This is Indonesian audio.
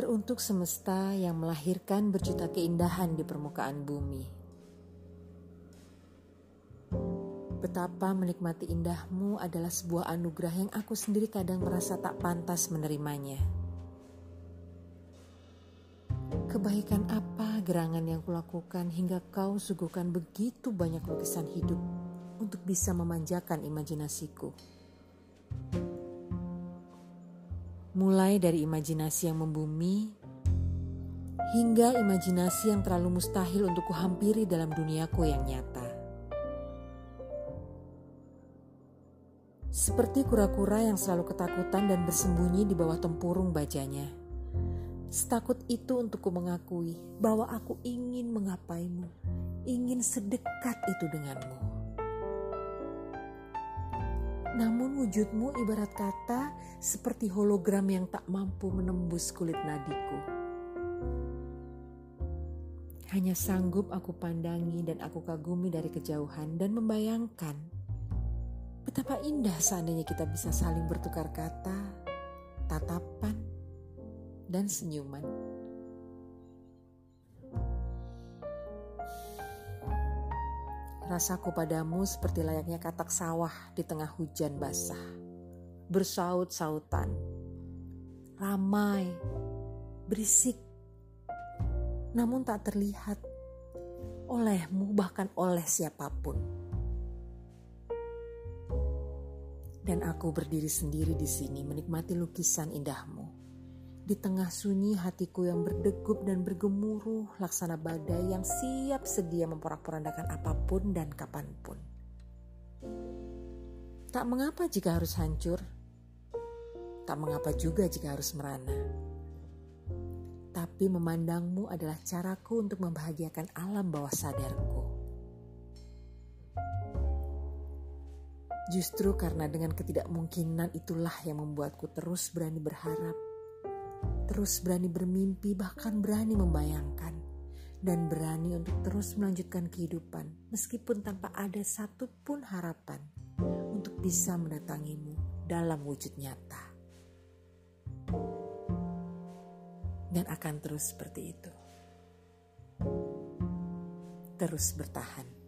Teruntuk semesta yang melahirkan berjuta keindahan di permukaan bumi. Betapa menikmati indahmu adalah sebuah anugerah yang aku sendiri kadang merasa tak pantas menerimanya. Kebaikan apa gerangan yang kulakukan hingga kau suguhkan begitu banyak lukisan hidup untuk bisa memanjakan imajinasiku? Mulai dari imajinasi yang membumi hingga imajinasi yang terlalu mustahil untuk kuhampiri dalam duniaku yang nyata. Seperti kura-kura yang selalu ketakutan dan bersembunyi di bawah tempurung bajanya. Setakut itu untukku mengakui bahwa aku ingin mengapaimu, ingin sedekat itu denganmu. Namun wujudmu ibarat kata seperti hologram yang tak mampu menembus kulit nadiku. Hanya sanggup aku pandangi dan aku kagumi dari kejauhan dan membayangkan betapa indah seandainya kita bisa saling bertukar kata, tatapan, dan senyuman. Rasaku padamu seperti layaknya katak sawah di tengah hujan basah. Bersaut-sautan. Ramai. Berisik. Namun tak terlihat olehmu bahkan oleh siapa pun. Dan aku berdiri sendiri di sini menikmati lukisan indahmu. Di tengah sunyi hatiku yang berdegup dan bergemuruh laksana badai yang siap sedia memporak-porandakan apa pun dan kapan pun. Tak mengapa jika harus hancur, tak mengapa juga jika harus merana. Tapi memandangmu adalah caraku untuk membahagiakan alam bawah sadarku. Justru karena dengan ketidakmungkinan itulah yang membuatku terus berani berharap terus berani bermimpi, bahkan berani membayangkan, dan berani untuk terus melanjutkan kehidupan, meskipun tanpa ada satupun harapan untuk bisa mendatangimu dalam wujud nyata. Dan akan terus seperti itu. Terus bertahan.